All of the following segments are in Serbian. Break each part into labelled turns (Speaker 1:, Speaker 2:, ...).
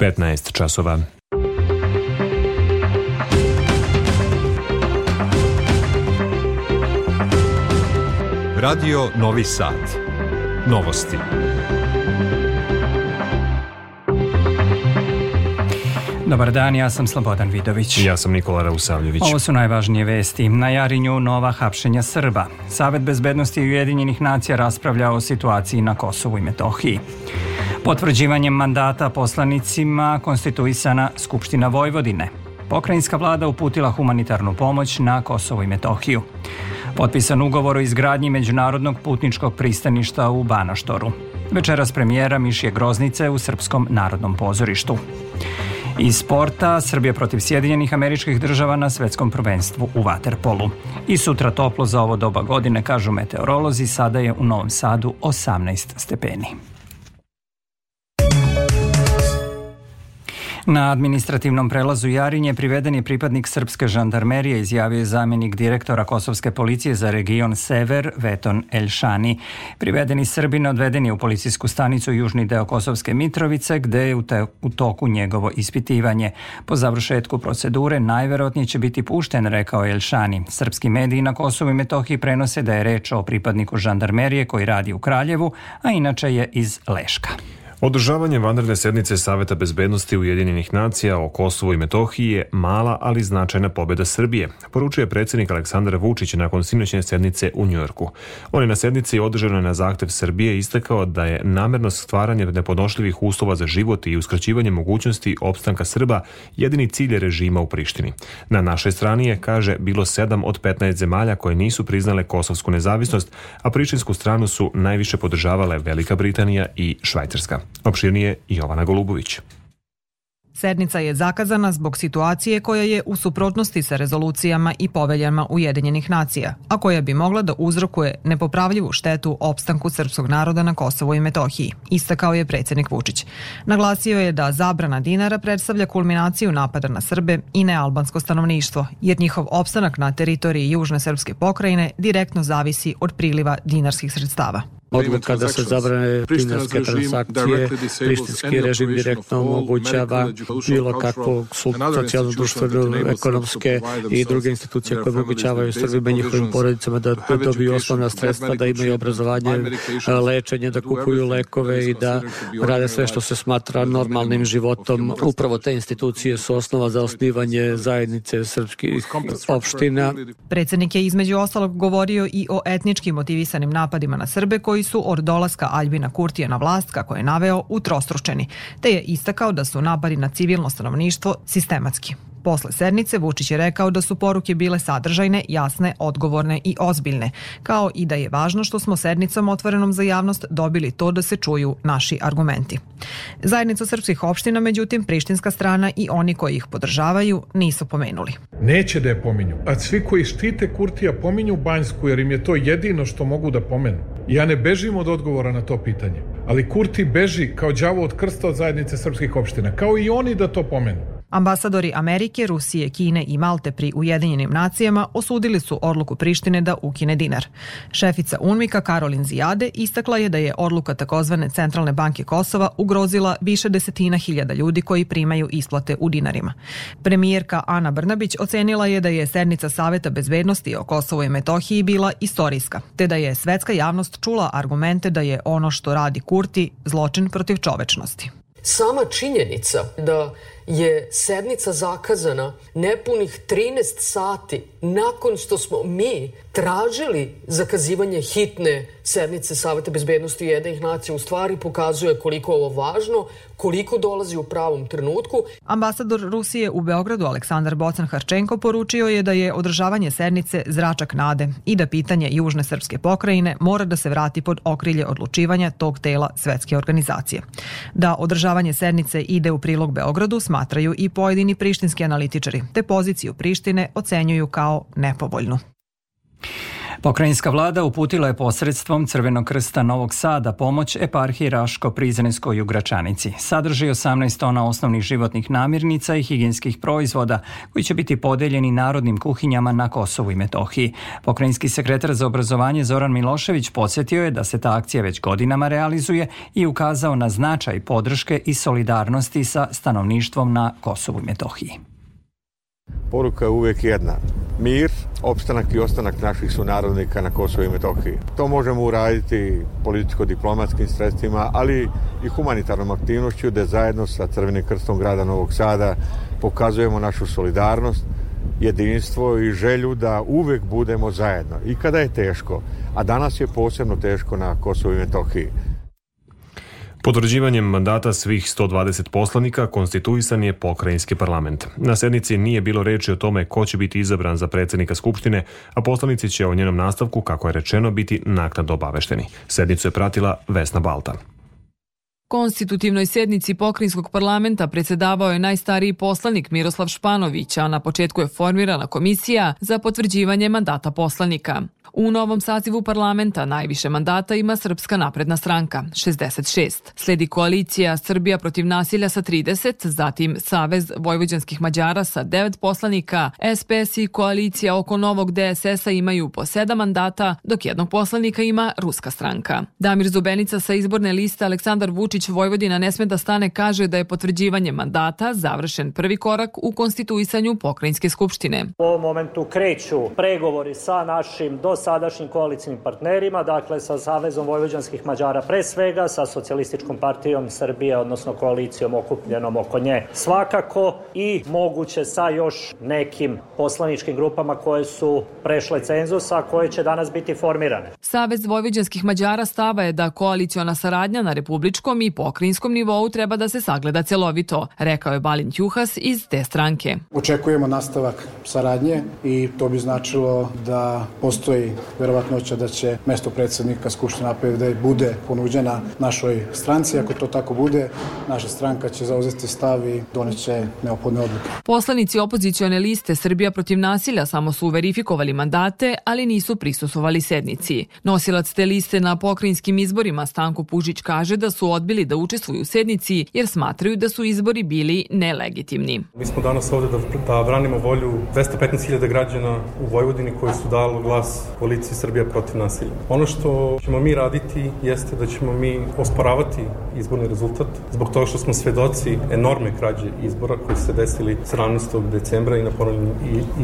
Speaker 1: 15 časova. Radio Novi Sad. Novosti.
Speaker 2: Dobar dan, ja sam Slobodan Vidović.
Speaker 1: Ja sam Nikola Rausavljević.
Speaker 2: Ovo su najvažnije vesti. Na Jarinju nova hapšenja Srba. Savet bezbednosti Ujedinjenih nacija raspravlja o situaciji na Kosovu i Metohiji. Potvrđivanjem mandata poslanicima konstituisana Skupština Vojvodine. Pokrajinska vlada uputila humanitarnu pomoć na Kosovo i Metohiju. Potpisan ugovor o izgradnji međunarodnog putničkog pristaništa u Banoštoru. Večeras premijera Mišje Groznice u Srpskom narodnom pozorištu. Iz sporta Srbija protiv Sjedinjenih američkih država na svetskom prvenstvu u Waterpolu. I sutra toplo za ovo doba godine, kažu meteorolozi, sada je u Novom Sadu 18 stepeni. Na administrativnom prelazu Jarinje priveden je pripadnik srpske žandarmerije, izjavio je zamjenik direktora Kosovske policije za region Sever, Veton Elšani. Privedeni Srbin odveden je u policijsku stanicu Južni deo Kosovske Mitrovice, gde je u toku njegovo ispitivanje. Po završetku procedure najverotnije će biti pušten, rekao Elšani. Srpski mediji na Kosovu i Metohiji prenose da je reč o pripadniku žandarmerije koji radi u Kraljevu, a inače je iz Leška.
Speaker 1: Održavanje vanredne sednice Saveta bezbednosti Ujedinjenih nacija o Kosovu i Metohiji je mala, ali značajna pobjeda Srbije, poručuje predsjednik Aleksandar Vučić nakon sinoćne sednice u Njujorku. On je na sednici održanoj na zahtev Srbije istakao da je namerno stvaranje nepodnošljivih uslova za život i uskraćivanje mogućnosti opstanka Srba jedini cilj režima u Prištini. Na našoj strani je, kaže, bilo 7 od 15 zemalja koje nisu priznale kosovsku nezavisnost, a prištinsku stranu su najviše podržavale Velika Britanija i Švajcarska. Opširnije Jovana Golubović.
Speaker 3: Sednica je zakazana zbog situacije koja je u suprotnosti sa rezolucijama i poveljama Ujedinjenih nacija, a koja bi mogla da uzrokuje nepopravljivu štetu opstanku srpskog naroda na Kosovu i Metohiji, istakao je predsednik Vučić. Naglasio je da zabrana dinara predstavlja kulminaciju napada na Srbe i nealbansko stanovništvo, jer njihov opstanak na teritoriji Južne srpske pokrajine direktno zavisi od priliva dinarskih sredstava
Speaker 4: odluka da se zabrane dinarske transakcije, prištinski režim direktno omogućava bilo kakvo socijalno, društveno, ekonomske i druge institucije koje omogućavaju Srbima i njihovim porodicama da, da dobiju osnovna sredstva, da imaju obrazovanje, lečenje, da kupuju lekove i da rade sve što se smatra normalnim životom. Upravo te institucije su osnova za osnivanje zajednice srpskih opština.
Speaker 3: Predsednik je između ostalog govorio i o etnički motivisanim napadima na Srbe koji su od dolaska Aljbina Kurtija na vlast, kako je naveo, utrostručeni, te je istakao da su napadi na civilno stanovništvo sistematski. Posle sednice Vučić je rekao da su poruke bile sadržajne, jasne, odgovorne i ozbiljne, kao i da je važno što smo sednicom otvorenom za javnost dobili to da se čuju naši argumenti. Zajednica srpskih opština, međutim, prištinska strana i oni koji ih podržavaju nisu pomenuli.
Speaker 5: Neće da je pominju. A svi koji štite Kurtija pominju Banjsku jer im je to jedino što mogu da pomenu. Ja ne bežim od odgovora na to pitanje, ali Kurti beži kao đavo od krsta od zajednice srpskih opština, kao i oni da to pomenu.
Speaker 3: Ambasadori Amerike, Rusije, Kine i Malte pri Ujedinjenim nacijama osudili su odluku Prištine da ukine dinar. Šefica UNMIKA Karolin Zijade istakla je da je odluka takozvane Centralne banke Kosova ugrozila više desetina hiljada ljudi koji primaju isplate u dinarima. Premijerka Ana Brnabić ocenila je da je sednica Saveta bezbednosti o Kosovu i Metohiji bila istorijska, te da je svetska javnost čula argumente da je ono što radi Kurti zločin protiv čovečnosti.
Speaker 6: Sama činjenica da je sednica zakazana nepunih 13 sati nakon što smo mi tražili zakazivanje hitne sednice Saveta bezbednosti jednih nacija u stvari pokazuje koliko je ovo važno, koliko dolazi u pravom trenutku.
Speaker 3: Ambasador Rusije u Beogradu Aleksandar Bocan Harčenko poručio je da je održavanje sednice zračak nade i da pitanje Južne srpske pokrajine mora da se vrati pod okrilje odlučivanja tog tela svetske organizacije. Da održavanje sednice ide u prilog Beogradu smatraju i pojedini prištinski analitičari, te poziciju Prištine ocenjuju kao nepovoljnu.
Speaker 2: Pokrajinska vlada uputila je posredstvom Crvenog krsta Novog Sada pomoć eparhiji Raško-Prizrenskoj u Gračanici. Sadrži 18 tona osnovnih životnih namirnica i higijenskih proizvoda koji će biti podeljeni narodnim kuhinjama na Kosovu i Metohiji. Pokrajinski sekretar za obrazovanje Zoran Milošević podsjetio je da se ta akcija već godinama realizuje i ukazao na značaj podrške i solidarnosti sa stanovništvom na Kosovu i Metohiji.
Speaker 7: Poruka je uvek jedna. Mir, opstanak i ostanak naših sunarodnika na Kosovo i Metohiji. To možemo uraditi političko-diplomatskim sredstvima, ali i humanitarnom aktivnošću da zajedno sa Crvenim krstom grada Novog Sada pokazujemo našu solidarnost, jedinstvo i želju da uvek budemo zajedno. I kada je teško, a danas je posebno teško na Kosovo i Metohiji.
Speaker 1: Potvrđivanjem mandata svih 120 poslanika konstituisan je pokrajinski parlament. Na sednici nije bilo reči o tome ko će biti izabran za predsednika Skupštine, a poslanici će o njenom nastavku, kako je rečeno, biti naknadno obavešteni. Sednicu je pratila Vesna Balta.
Speaker 8: Konstitutivnoj sednici pokrinjskog parlamenta predsedavao je najstariji poslanik Miroslav Španović, a na početku je formirana komisija za potvrđivanje mandata poslanika. U novom sazivu parlamenta najviše mandata ima Srpska napredna stranka, 66. Sledi koalicija Srbija protiv nasilja sa 30, zatim Savez Vojvođanskih Mađara sa 9 poslanika, SPS i koalicija oko novog DSS-a imaju po 7 mandata, dok jednog poslanika ima Ruska stranka. Damir Zubenica sa izborne liste Aleksandar Vučić Vojvodina ne sme da stane kaže da je potvrđivanje mandata završen prvi korak u konstituisanju pokrajinske skupštine.
Speaker 9: U ovom momentu kreću pregovori sa našim do sadašnjim koalicijnim partnerima, dakle sa Savezom Vojvođanskih Mađara pre svega, sa Socijalističkom partijom Srbije, odnosno koalicijom okupljenom oko nje svakako i moguće sa još nekim poslaničkim grupama koje su prešle cenzus, a koje će danas biti formirane.
Speaker 8: Savez Vojvođanskih Mađara stava je da koaliciona saradnja na republičkom i pokrajinskom nivou treba da se sagleda celovito, rekao je Balin Ćuhas iz te stranke.
Speaker 10: Očekujemo nastavak saradnje i to bi značilo da postoji verovatnoća da će mesto predsednika Skupština APVD bude ponuđena našoj stranci. Ako to tako bude, naša stranka će zauzeti stav i doneće neophodne odluke.
Speaker 8: Poslanici opozicione liste Srbija protiv nasilja samo su verifikovali mandate, ali nisu prisustovali sednici. Nosilac te liste na pokrajinskim izborima Stanko Pužić kaže da su odbili da učestvuju u sednici jer smatraju da su izbori bili nelegitimni.
Speaker 11: Mi smo danas ovde da, da branimo volju 215.000 građana u Vojvodini koji su dali glas koaliciji Srbija protiv nasilja. Ono što ćemo mi raditi jeste da ćemo mi osporavati izborni rezultat zbog toga što smo svedoci enormne krađe izbora koji se desili 17. decembra i na ponovnim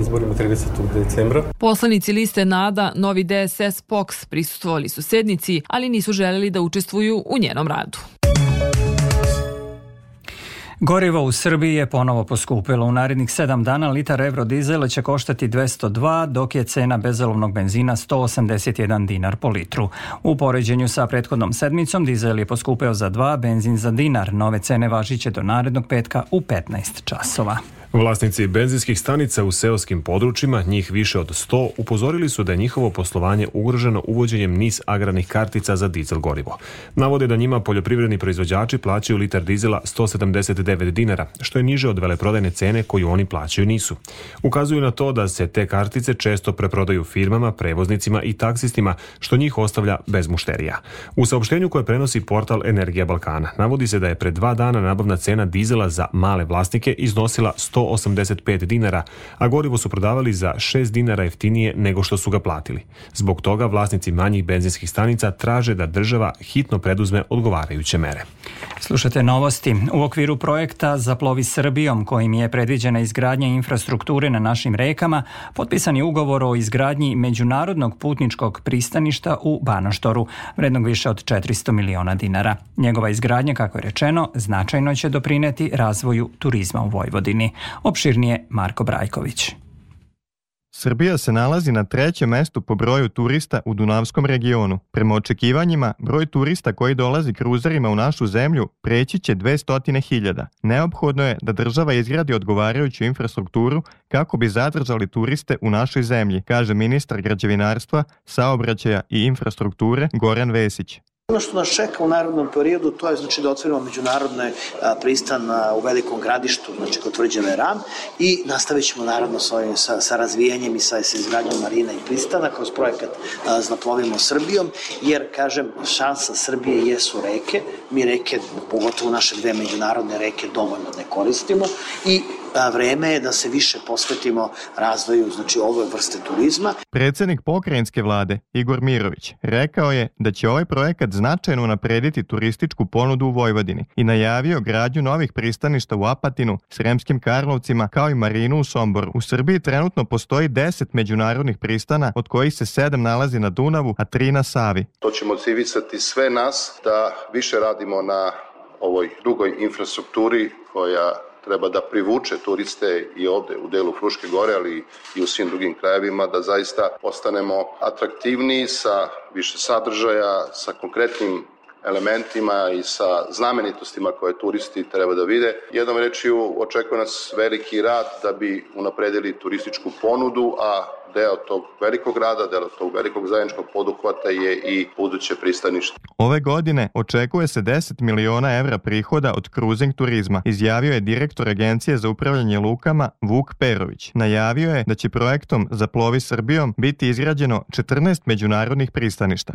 Speaker 11: izborima 30. decembra.
Speaker 8: Poslanici liste NADA, Novi DSS, POX prisustvovali su sednici, ali nisu želeli da učestvuju u njenom radu.
Speaker 2: Gorivo u Srbiji je ponovo poskupilo. U narednih 7 dana litar eurodizela će koštati 202, dok je cena bezolovnog benzina 181 dinar po litru. U poređenju sa prethodnom sedmicom dizel je poskupeo za 2, benzin za dinar. Nove cene važiće do narednog petka u 15 časova.
Speaker 1: Vlasnici benzinskih stanica u seoskim područjima, njih više od 100, upozorili su da je njihovo poslovanje ugroženo uvođenjem niz agrarnih kartica za dizel gorivo. Navode da njima poljoprivredni proizvođači plaćaju litar dizela 179 dinara, što je niže od veleprodajne cene koju oni plaćaju nisu. Ukazuju na to da se te kartice često preprodaju firmama, prevoznicima i taksistima, što njih ostavlja bez mušterija. U saopštenju koje prenosi portal Energija Balkana, navodi se da je pred dva dana nabavna cena dizela za male vlasnike iznosila 100 185 dinara, a gorivo su prodavali za 6 dinara jeftinije nego što su ga platili. Zbog toga vlasnici manjih benzinskih stanica traže da država hitno preduzme odgovarajuće mere.
Speaker 2: Slušate novosti. U okviru projekta Zaplovi Srbijom, kojim je predviđena izgradnja infrastrukture na našim rekama, potpisan je ugovor o izgradnji međunarodnog putničkog pristaništa u Banoštoru, vrednog više od 400 miliona dinara. Njegova izgradnja, kako je rečeno, značajno će doprineti razvoju turizma u Vojvodini. Opširnije Marko Brajković.
Speaker 12: Srbija se nalazi na trećem mestu po broju turista u Dunavskom regionu. Prema očekivanjima, broj turista koji dolazi kruzerima u našu zemlju preći će 200.000. Neophodno je da država izgradi odgovarajuću infrastrukturu kako bi zadržali turiste u našoj zemlji, kaže ministar građevinarstva, saobraćaja i infrastrukture Goran Vesić.
Speaker 13: Ono što nas čeka u narodnom periodu to je znači da otvorimo međunarodne pristan u velikom gradištu, znači kod tvrđave Ram i nastavit ćemo naravno sa, ovim, sa, sa razvijenjem i sa, sa izgradnjom marina i pristana kroz projekat Znaplovimo Srbijom, jer kažem šansa Srbije jesu reke, mi reke, pogotovo naše dve međunarodne reke dovoljno ne koristimo i vreme je da se više posvetimo razvoju znači ove vrste turizma.
Speaker 12: Predsednik pokrajinske vlade Igor Mirović rekao je da će ovaj projekat značajno naprediti turističku ponudu u Vojvodini i najavio gradnju novih pristaništa u Apatinu, Sremskim Karlovcima kao i Marinu u Somboru. U Srbiji trenutno postoji 10 međunarodnih pristana, od kojih se 7 nalazi na Dunavu, a 3 na Savi.
Speaker 14: To će motivisati sve nas da više radimo na ovoj drugoj infrastrukturi koja treba da privuče turiste i ovde u delu Fruške gore, ali i u svim drugim krajevima, da zaista ostanemo atraktivniji sa više sadržaja, sa konkretnim elementima i sa znamenitostima koje turisti treba da vide. Jednom rečiju očekuje nas veliki rad da bi unapredili turističku ponudu, a deo tog velikog rada, deo tog velikog zajedničkog poduhvata je i buduće pristanište.
Speaker 12: Ove godine očekuje se 10 miliona evra prihoda od cruising turizma, izjavio je direktor Agencije za upravljanje lukama Vuk Perović. Najavio je da će projektom za plovi Srbijom biti izgrađeno 14 međunarodnih pristaništa.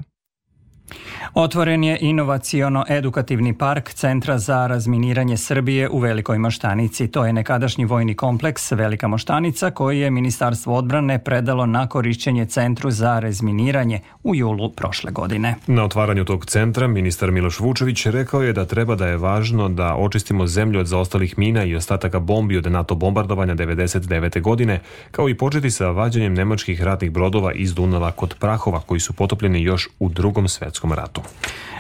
Speaker 2: Otvoren je inovaciono-edukativni park Centra za razminiranje Srbije u Velikoj Moštanici. To je nekadašnji vojni kompleks Velika Moštanica koji je Ministarstvo odbrane predalo na korišćenje Centru za razminiranje u julu prošle godine.
Speaker 1: Na otvaranju tog centra ministar Miloš Vučević rekao je da treba da je važno da očistimo zemlju od zaostalih mina i ostataka bombi od NATO bombardovanja 99. godine, kao i početi sa vađanjem nemačkih ratnih brodova iz Dunava kod Prahova koji su potopljeni još u drugom svetskom Raccomandato.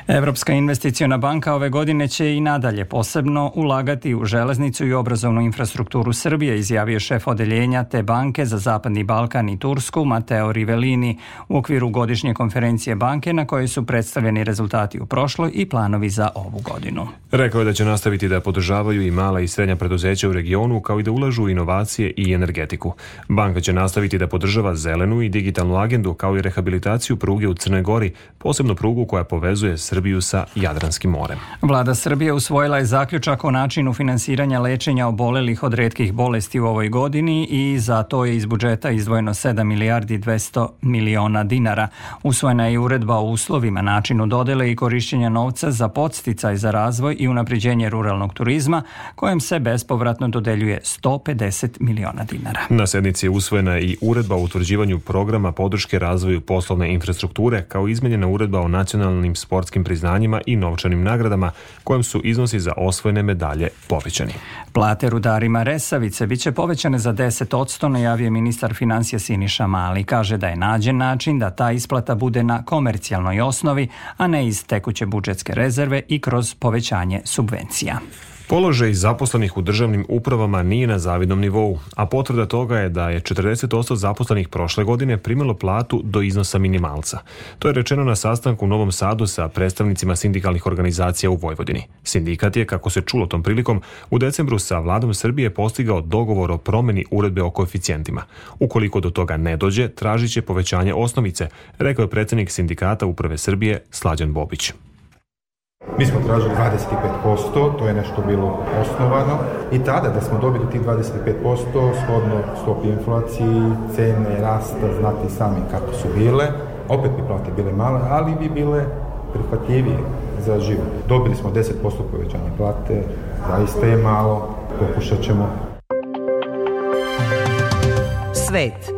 Speaker 2: Evropska investiciona banka ove godine će i nadalje posebno ulagati u železnicu i obrazovnu infrastrukturu Srbije, izjavio šef odeljenja te banke za Zapadni Balkan i Tursku, Mateo Rivellini, u okviru godišnje konferencije banke na kojoj su predstavljeni rezultati u prošloj i planovi za ovu godinu.
Speaker 1: Rekao je da će nastaviti da podržavaju i mala i srednja preduzeća u regionu, kao i da ulažu u inovacije i energetiku. Banka će nastaviti da podržava zelenu i digitalnu agendu, kao i rehabilitaciju pruge u Crnoj Gori, posebno prugu koja povezuje Srbiju sa Jadranskim morem.
Speaker 2: Vlada Srbije usvojila je zaključak o načinu finansiranja lečenja obolelih od redkih bolesti u ovoj godini i za to je iz budžeta izdvojeno 7 milijardi 200 miliona dinara. Usvojena je uredba o uslovima, načinu dodele i korišćenja novca za podsticaj za razvoj i unapređenje ruralnog turizma, kojem se bespovratno dodeljuje 150 miliona dinara.
Speaker 1: Na sednici je usvojena i uredba o utvrđivanju programa podrške razvoju poslovne infrastrukture, kao izmenjena uredba o nacionalnim sportskim priznanjima i novčanim nagradama, kojem su iznosi za osvojene medalje povećani.
Speaker 2: Plate rudarima Resavice biće povećane za 10%, najavio ministar financija Siniša Mali. Kaže da je nađen način da ta isplata bude na komercijalnoj osnovi, a ne iz tekuće budžetske rezerve i kroz povećanje subvencija.
Speaker 1: Položaj zaposlenih u državnim upravama nije na zavidnom nivou, a potvrda toga je da je 40% zaposlenih prošle godine primilo platu do iznosa minimalca. To je rečeno na sastanku u Novom Sadu sa predstavnicima sindikalnih organizacija u Vojvodini. Sindikat je, kako se čulo tom prilikom, u decembru sa vladom Srbije postigao dogovor o promeni uredbe o koeficijentima. Ukoliko do toga ne dođe, tražit će povećanje osnovice, rekao je predsednik sindikata Uprave Srbije Slađan Bobić.
Speaker 15: Mi smo tražili 25%, to je nešto bilo osnovano i tada da smo dobili tih 25% shodno stopi inflaciji, cene, rasta, znate sami kako su bile, opet bi plate bile male, ali bi bile prihvatljivije za život. Dobili smo 10% povećanja plate, zaista je malo, pokušat ćemo.
Speaker 2: Svet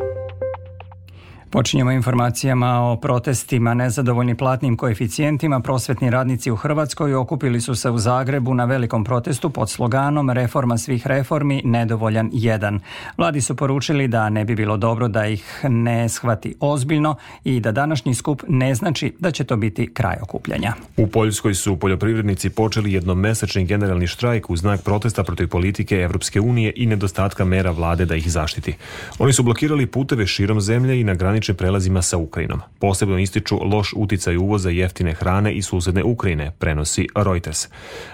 Speaker 2: Počinjemo informacijama o protestima nezadovoljni platnim koeficijentima. Prosvetni radnici u Hrvatskoj okupili su se u Zagrebu na velikom protestu pod sloganom Reforma svih reformi, nedovoljan jedan. Vladi su poručili da ne bi bilo dobro da ih ne shvati ozbiljno i da današnji skup ne znači da će to biti kraj okupljanja.
Speaker 1: U Poljskoj su poljoprivrednici počeli jednomesečni generalni štrajk u znak protesta protiv politike Evropske unije i nedostatka mera vlade da ih zaštiti. Oni su blokirali puteve širom zemlje i na graničnim graničnim prelazima sa Ukrajinom. Posebno ističu loš uticaj uvoza jeftine hrane i susedne Ukrajine, prenosi Reuters.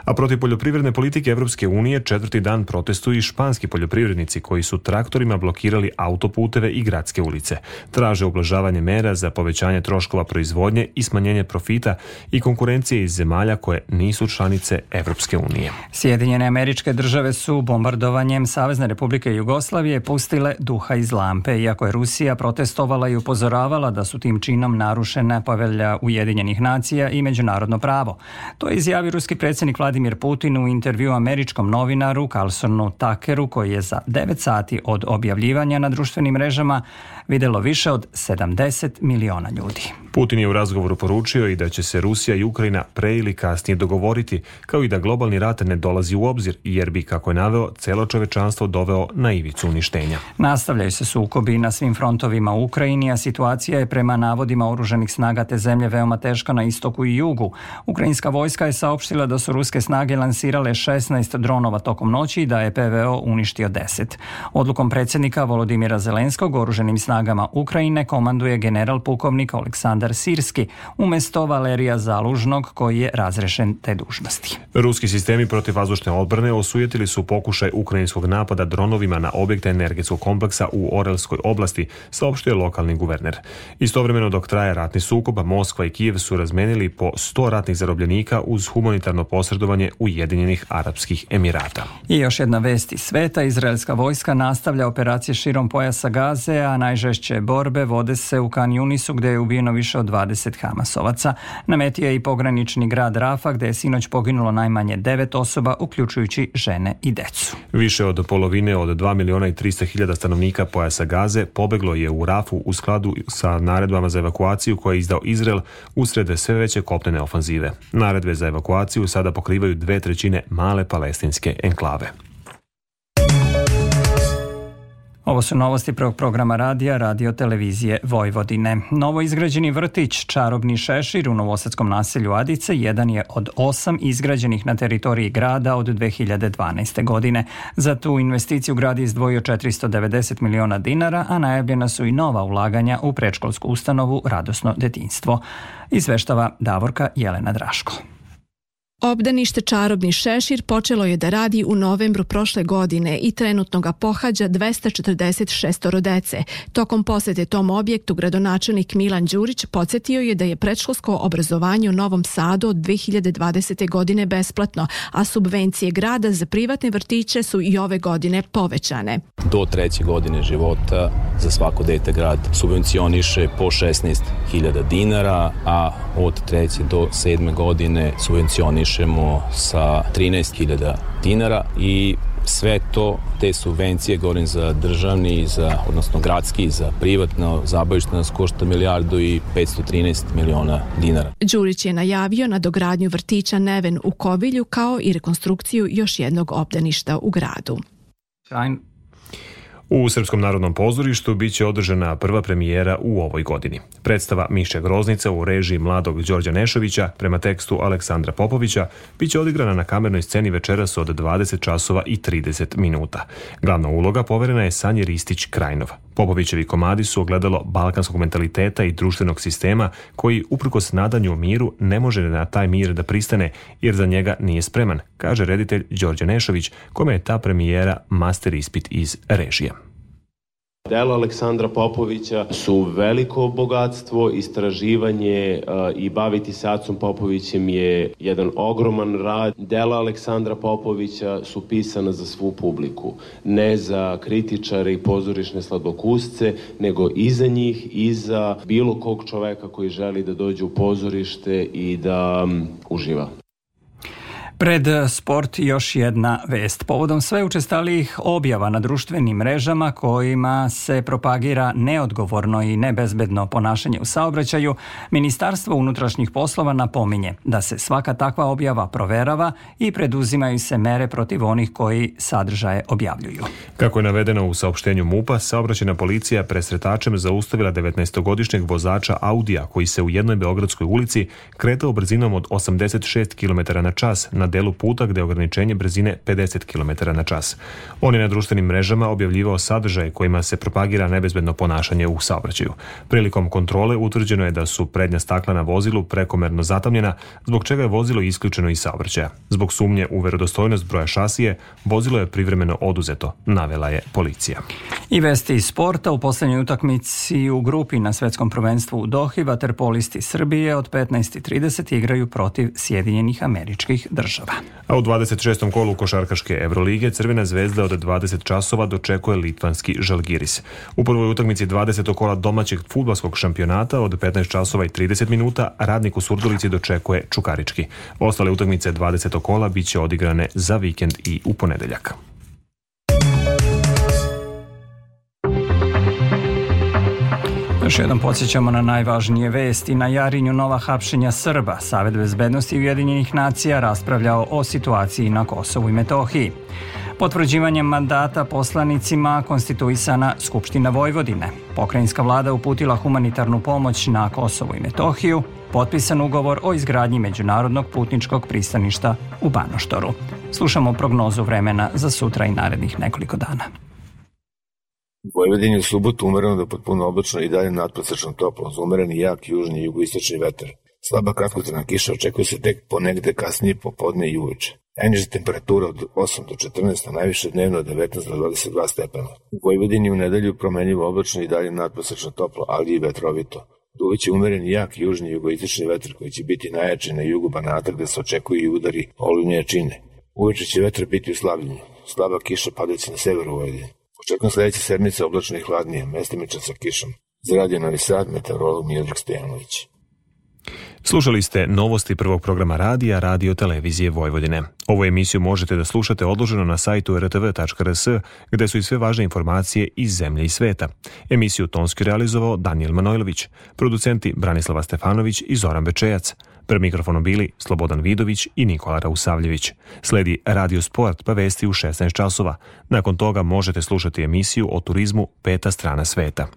Speaker 1: A protiv poljoprivredne politike Evropske unije četvrti dan protestuju i španski poljoprivrednici koji su traktorima blokirali autoputeve i gradske ulice. Traže ublažavanje mera za povećanje troškova proizvodnje i smanjenje profita i konkurencije iz zemalja koje nisu članice Evropske unije.
Speaker 2: Sjedinjene američke države su bombardovanjem Savezne republike Jugoslavije pustile duha iz lampe, iako je Rusija protestovala i upozoravala da su tim činom narušena povelja Ujedinjenih nacija i međunarodno pravo. To je izjavio ruski predsjednik Vladimir Putin u intervju američkom novinaru Carlsonu Tuckeru koji je za 9 sati od objavljivanja na društvenim mrežama videlo više od 70 miliona ljudi.
Speaker 1: Putin je u razgovoru poručio i da će se Rusija i Ukrajina pre ili kasnije dogovoriti, kao i da globalni rat ne dolazi u obzir, jer bi, kako je naveo, celo čovečanstvo doveo na ivicu uništenja.
Speaker 2: Nastavljaju se sukobi na svim frontovima u Ukrajini, a situacija je prema navodima oruženih snaga te zemlje veoma teška na istoku i jugu. Ukrajinska vojska je saopštila da su ruske snage lansirale 16 dronova tokom noći i da je PVO uništio 10. Odlukom predsjednika Volodimira Zelenskog oruženim snagama Ukrajine komanduje general pukovnik Aleksandar Sirski umesto Valerija Zalužnog koji je razrešen te dužnosti.
Speaker 1: Ruski sistemi protivvazdušne odbrane osujetili su pokušaj ukrajinskog napada dronovima na objekte energetskog kompleksa u Orelskoj oblasti, saopštio lokalni guverner. Istovremeno dok traje ratni sukob, Moskva i Kijev su razmenili po 100 ratnih zarobljenika uz humanitarno posredovanje Ujedinjenih Arapskih Emirata.
Speaker 2: I još jedna vest iz sveta, izraelska vojska nastavlja operacije širom pojasa Gaze, a najžešće borbe vode se u Kan Junisu gde je ubijeno više od 20 Hamasovaca. Nametio je i pogranični grad Rafa gde je sinoć poginulo najmanje devet osoba, uključujući žene i decu.
Speaker 1: Više od polovine od 2 miliona i 300 hiljada stanovnika pojasa Gaze pobeglo je u Rafu u skladu sa naredbama za evakuaciju koje je izdao Izrael usred sve veće kopnene ofanzive. Naredbe za evakuaciju sada pokrivaju dve trećine male palestinske enklave.
Speaker 2: Ovo su novosti prvog programa radija Radio Televizije Vojvodine. Novo izgrađeni vrtić Čarobni šešir u novosadskom naselju Adice jedan je od osam izgrađenih na teritoriji grada od 2012. godine. Za tu investiciju grad je izdvojio 490 miliona dinara, a najavljena su i nova ulaganja u predškolsku ustanovu Radosno detinstvo. Izveštava Davorka Jelena Draško.
Speaker 16: Obdanište Čarobni šešir počelo je da radi u novembru prošle godine i trenutno ga pohađa 246 dece. Tokom posete tom objektu gradonačelnik Milan Đurić podsjetio je da je predškolsko obrazovanje u Novom Sadu od 2020. godine besplatno, a subvencije grada za privatne vrtiće su i ove godine povećane.
Speaker 17: Do treće godine života za svako dete grad subvencioniše po 16.000 dinara, a od treće do sedme godine subvencioniše subvencionišemo sa 13.000 dinara i sve to, te subvencije, govorim za državni, za, odnosno gradski, za privatno, zabavište nas košta milijardu i 513 miliona dinara.
Speaker 16: Đurić je najavio na dogradnju vrtića Neven u Kovilju kao i rekonstrukciju još jednog obdaništa u gradu.
Speaker 1: U Srpskom narodnom pozorištu biće održana prva premijera u ovoj godini. Predstava Miše Groznica u režiji mladog Đorđa Nešovića prema tekstu Aleksandra Popovića biće odigrana na kamernoj sceni večeras od 20 časova i 30 minuta. Glavna uloga poverena je Sanji Ristić Krajnov. Popovićevi komadi su ogledalo balkanskog mentaliteta i društvenog sistema koji uprkos nadanju o miru ne može na taj mir da pristane jer za njega nije spreman, kaže reditelj Đorđe Nešović kome je ta premijera master ispit iz režija.
Speaker 18: Delo Aleksandra Popovića su veliko bogatstvo, istraživanje i baviti se Acom Popovićem je jedan ogroman rad. Dela Aleksandra Popovića su pisana za svu publiku, ne za kritičare i pozorišne sladokusce, nego i za njih i za bilo kog čoveka koji želi da dođe u pozorište i da um, uživa.
Speaker 2: Pred sport još jedna vest. Povodom sve učestalijih objava na društvenim mrežama kojima se propagira neodgovorno i nebezbedno ponašanje u saobraćaju, Ministarstvo unutrašnjih poslova napominje da se svaka takva objava proverava i preduzimaju se mere protiv onih koji sadržaje objavljuju.
Speaker 1: Kako je navedeno u saopštenju MUPA, saobraćena policija presretačem zaustavila 19-godišnjeg vozača Audija koji se u jednoj beogradskoj ulici kretao brzinom od 86 km na čas na delu puta gde je ograničenje brzine 50 km na čas. On je na društvenim mrežama objavljivao sadržaje kojima se propagira nebezbedno ponašanje u saobraćaju. Prilikom kontrole utvrđeno je da su prednja stakla na vozilu prekomerno zatamljena, zbog čega je vozilo isključeno iz saobraćaja. Zbog sumnje u verodostojnost broja šasije, vozilo je privremeno oduzeto, navela je policija.
Speaker 2: I vesti iz sporta u poslednjoj utakmici u grupi na svetskom prvenstvu u Dohi, vaterpolisti Srbije od 15.30 igraju protiv Sjedinjenih američkih država.
Speaker 1: A u 26. kolu košarkaške Evrolige Crvena zvezda od 20 časova dočekuje litvanski Žalgiris. U prvoj utakmici 20. kola domaćeg futbalskog šampionata od 15 časova i 30 minuta radnik u Surdulici dočekuje Čukarički. Ostale utakmice 20. kola biće odigrane za vikend i u ponedeljak.
Speaker 2: Još jednom podsjećamo na najvažnije vesti. Na Jarinju nova hapšenja Srba. Savet bezbednosti Ujedinjenih nacija raspravljao o situaciji na Kosovu i Metohiji. Potvrđivanjem mandata poslanicima konstituisana Skupština Vojvodine. Pokrajinska vlada uputila humanitarnu pomoć na Kosovu i Metohiju. Potpisan ugovor o izgradnji međunarodnog putničkog pristaništa u Banoštoru. Slušamo prognozu vremena za sutra i narednih nekoliko dana.
Speaker 19: U Vojvodini u subotu umereno do potpuno oblačno i dalje nadprosečno toplo, uz umereni jak južni i jugoistočni vetar. Slaba kratkotrena kiša očekuje se tek ponegde kasnije popodne i uveče. Najniža temperatura od 8 do 14, a najviše dnevno od 19 do 22 stepena. U Vojvodini u nedelju promenljivo oblačno i dalje nadprosečno toplo, ali i vetrovito. Duveće umeren jak južni jugoistočni vetar koji će biti najjači na jugu Banata gde se očekuju i udari olujne jačine. Uveče će vetar biti u slavljenju. Slaba kiša padaće na severu Vojvodine. Očekujem sledeće sedmice oblačno i hladnije, mestimično sa kišom. Za radio Novi Sad, meteorolog Miodrag Stojanović.
Speaker 1: Slušali ste novosti prvog programa radija Radio Televizije Vojvodine. Ovu emisiju možete da slušate odloženo na sajtu rtv.rs, gde su i sve važne informacije iz zemlje i sveta. Emisiju tonski realizovao Daniel Manojlović, producenti Branislava Stefanović i Zoran Bečejac. Pre mikrofonom bili Slobodan Vidović i Nikola Rausavljević. Sledi Radio Sport pa vesti u 16 časova. Nakon toga možete slušati emisiju o turizmu Peta strana sveta.